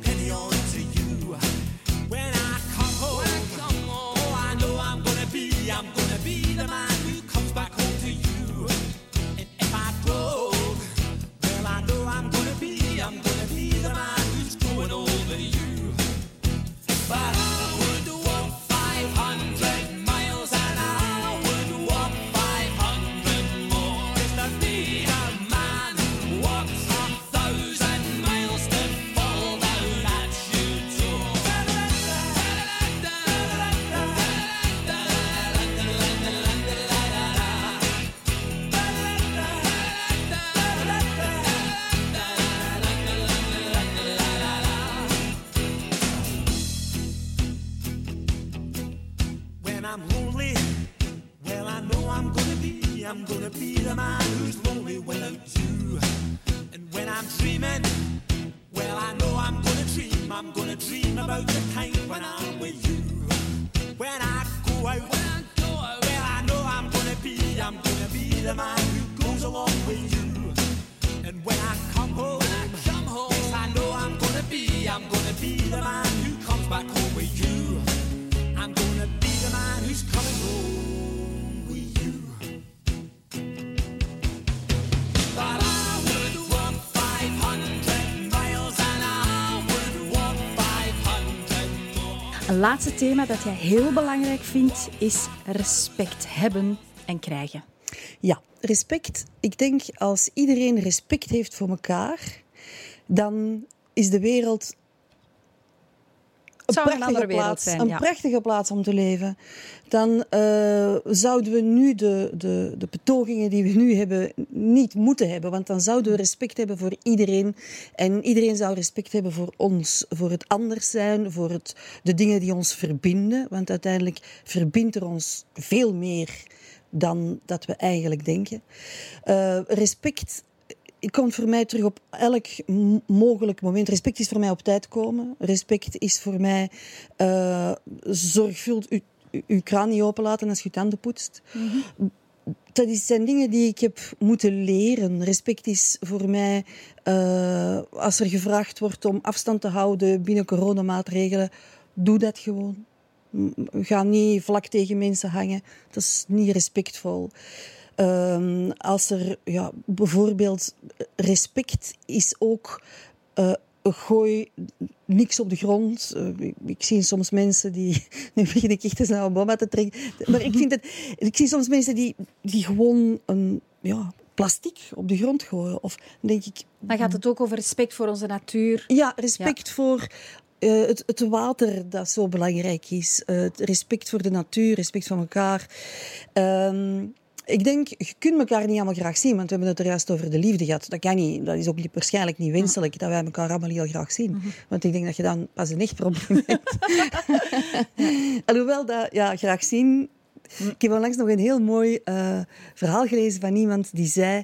laatste thema dat jij heel belangrijk vindt is respect hebben en krijgen. Ja, respect. Ik denk als iedereen respect heeft voor elkaar, dan is de wereld een prachtige plaats, zijn, een prachtige plaats om te leven. Dan eh, zouden we nu de, de, de betogingen die we nu hebben niet moeten hebben. Want dan zouden we respect hebben voor iedereen. En iedereen zou respect hebben voor ons. Voor het anders zijn, voor het, de dingen die ons verbinden. Want uiteindelijk verbindt er ons veel meer dan dat we eigenlijk denken. Eh, respect het komt voor mij terug op elk mogelijk moment. Respect is voor mij op tijd komen. Respect is voor mij eh zorgvuldig uw kraan niet openlaten als je tanden poetst. Dat is- zijn dingen die ik heb moeten leren. Respect is voor mij, eh, als er gevraagd wordt om afstand te houden binnen coronamaatregelen, doe dat gewoon. Ga niet vlak tegen mensen hangen. Dat is niet respectvol. Ehm, als er ja, bijvoorbeeld respect is ook. eh, gooi niks op de grond. Eh, ik, ik zie soms mensen die. Nu begin ik echt eens naar Obama te trekken. Maar ik vind het. Ik zie soms mensen die, die gewoon een. Ja, plastic op de grond gooien. Of denk ik. Dan gaat het ook over respect voor onze natuur. Ja, respect voor eh, het, het water dat zo belangrijk is. Het respect voor de natuur, respect voor elkaar. Ehm, ik denk, je kunt elkaar niet allemaal graag zien, want we hebben het er juist over de liefde gehad. Dat kan niet. Dat is ook niet, waarschijnlijk niet wenselijk dat wij elkaar allemaal heel graag zien. Want ik denk dat je dan pas een echt probleem hebt. Alhoewel dat, ja, graag zien. Ik heb onlangs nog een heel mooi eh, verhaal gelezen van iemand die zei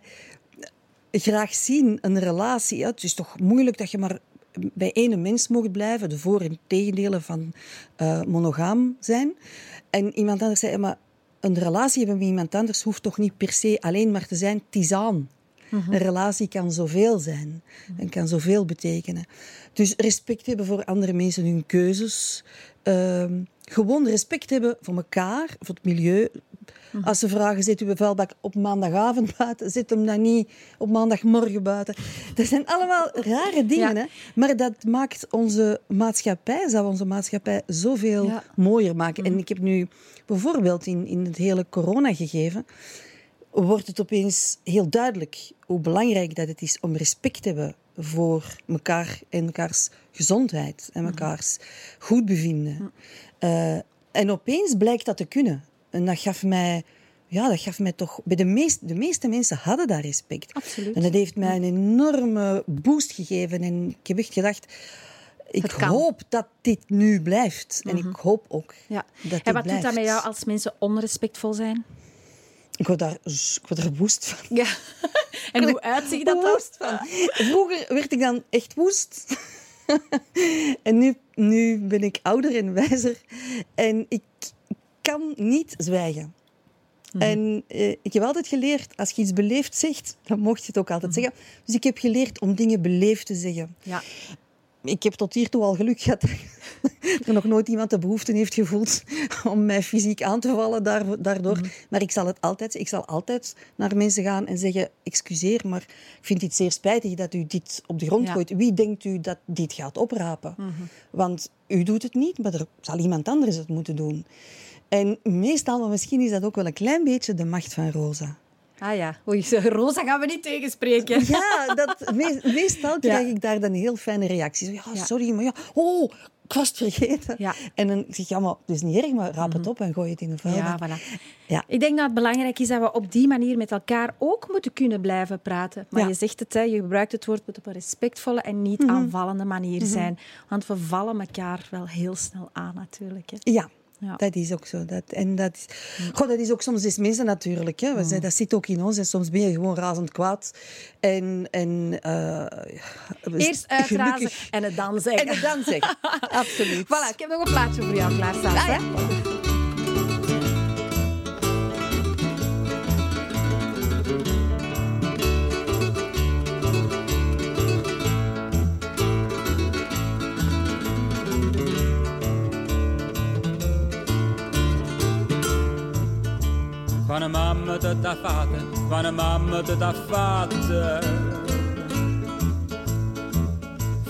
graag zien, een relatie. Ja, het is toch moeilijk dat je maar bij één mens mocht blijven. De voor- en tegendelen van eh, monogaam zijn. En iemand anders zei, maar een relatie hebben met iemand anders hoeft toch niet per se alleen maar te zijn tisaan. Een relatie kan zoveel zijn en kan zoveel betekenen. Dus respect hebben voor andere mensen, hun keuzes. Ehm, gewoon respect hebben voor elkaar, voor het milieu. Als ze vragen, zet uw vuilbak op maandagavond buiten, zet hem dan niet op maandagmorgen buiten. Dat zijn allemaal rare dingen, Ja. hè? maar dat maakt onze maatschappij, zou onze maatschappij zoveel Ja. mooier maken. En ik heb nu bijvoorbeeld in, in het hele corona-gegeven, wordt het opeens heel duidelijk hoe belangrijk dat het is om respect te hebben voor elkaar en mekaars gezondheid en mekaars goed bevinden. Eh, en opeens blijkt dat te kunnen. En dat gaf mij, ja, dat gaf mij toch. Bij de, meest, de meeste mensen hadden daar respect. Absoluut. En dat heeft mij een enorme boost gegeven. En ik heb echt gedacht. Ik hoop dat dit nu blijft. En ik hoop ook Ja. dat En dit wat doet dat met jou als mensen onrespectvol zijn? Ik word daar, ik word daar woest van. Ja. En hoe uitziet dat woest van. Vroeger werd ik dan echt woest. en nu, nu ben ik ouder en wijzer. En ik kan niet zwijgen. En eh, ik heb altijd geleerd, als je iets beleefd zegt, dan mocht je het ook altijd zeggen. Dus ik heb geleerd om dingen beleefd te zeggen. Ja. Ik heb tot hiertoe al geluk gehad dat er nog nooit iemand de behoefte heeft gevoeld om mij fysiek aan te vallen daar- daardoor. Maar ik zal het altijd, ik zal altijd naar mensen gaan en zeggen: excuseer, maar ik vind het zeer spijtig dat u dit op de grond Ja. gooit. Wie denkt u dat dit gaat oprapen? Want u doet het niet, maar er zal iemand anders het moeten doen. En meestal, maar misschien is dat ook wel een klein beetje de macht van Rosa. Ah ja. Oei, Rosa gaan we niet tegenspreken. Ja, dat, me- meestal krijg ik daar dan heel fijne reacties. Ja, Ja. sorry, maar ja, oh, ik was het vergeten. Ja. Mhm. En dan zeg ik, ja, maar het is niet erg, maar raap het op en gooi het in de vuilbak. Ja, voilà. Ja. Ik denk dat het belangrijk is dat we op die manier met elkaar ook moeten kunnen blijven praten. Maar Ja. je zegt het, hè, je gebruikt het woord moet op een respectvolle en niet aanvallende manier zijn. Want we vallen elkaar wel heel snel aan natuurlijk. Hè. Ja, Ja. Dat is ook zo. Dat, en dat is, goh, dat is ook soms des mensen natuurlijk. Hè. We zijn, dat zit ook in ons. En soms ben je gewoon razend kwaad. En, en, eh, Eerst uitrazen en het dan zeggen. En het dan zeggen. Absoluut. Voilà, ik heb nog een plaatje voor jou klaarstaan. Ah, hè? Een mamma tot a vader, een mamma tot a vader.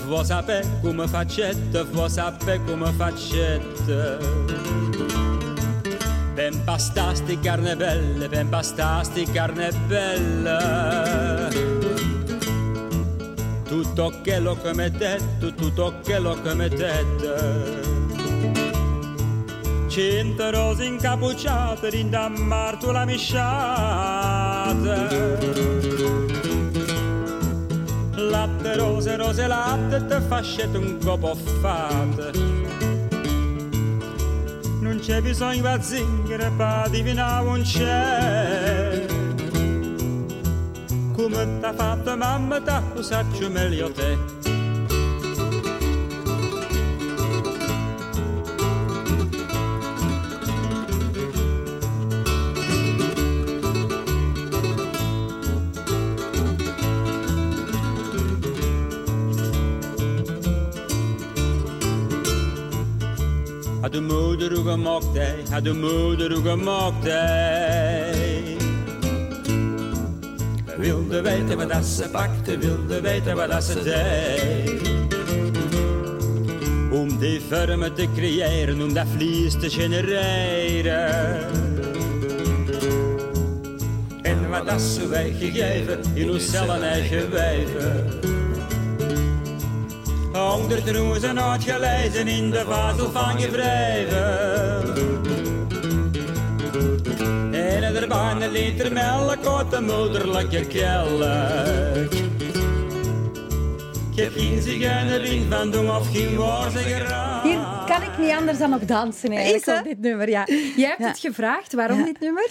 Vuoi sapere come faccette, vuoi sapere come faccette. Ben pastasti carne belle, ben pastasti carne belle. Tutto quello che mettete, tutto quello che mettete. Cento rose incappucciate, rindammarto la misciata. Latte, rose, rose, latte, te fascette un copo fate. Non c'è bisogno di zingare per divinare un c'è. Come t'ha fatto mamma, t'ha saggio meglio te. Had de moeder hoe gemokt hij, had de moeder hoe gemokt hij. We wilden weten wat dat ze pakte, wilden weten wat dat ze deed. Om die vormen te creëren, om dat vlies te genereren. En wat dat ze wij gegeven in onszelf en eigen wijven. Honderd rozen uitgelezen in de vazel van je wrijven. En er bijna een liter melk uit de moederlijke kelk. Ik heb geen zigeunerin van doen of geen waarzegger Hier kan ik niet anders dan op dansen eigenlijk, op dit nummer. Ja. Jij hebt Ja. het gevraagd. Waarom Ja. dit nummer?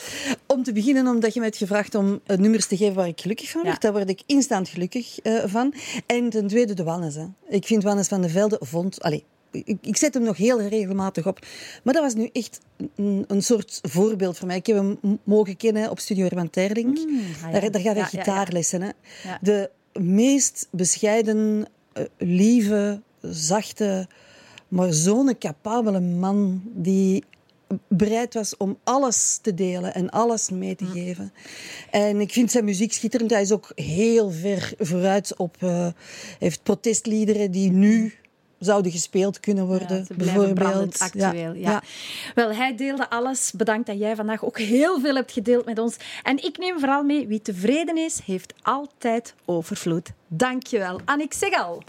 Om te beginnen, omdat je mij hebt gevraagd om eh, nummers te geven waar ik gelukkig van word. Ja. Daar word ik instant gelukkig eh, van. En ten tweede de Wannes. Hè. Ik vind Wannes van de Velde vond... Allee, ik, ik zet hem nog heel regelmatig op. Maar dat was nu echt een, een soort voorbeeld voor mij. Ik heb hem mogen kennen op Studio Herman Terling. ah ja. daar, daar gaf hij gitaarlessen. Hè. De meest bescheiden, eh, lieve, zachte, maar zo'n capabele man die bereid was om alles te delen en alles mee te geven. En ik vind zijn muziek schitterend. Hij is ook heel ver vooruit op... eh, heeft protestliederen die nu zouden gespeeld kunnen worden, Ja, bijvoorbeeld. actueel. Ja. Wel, hij deelde alles. Bedankt dat jij vandaag ook heel veel hebt gedeeld met ons. En ik neem vooral mee, wie tevreden is, heeft altijd overvloed. Dank je wel. Annick Segal.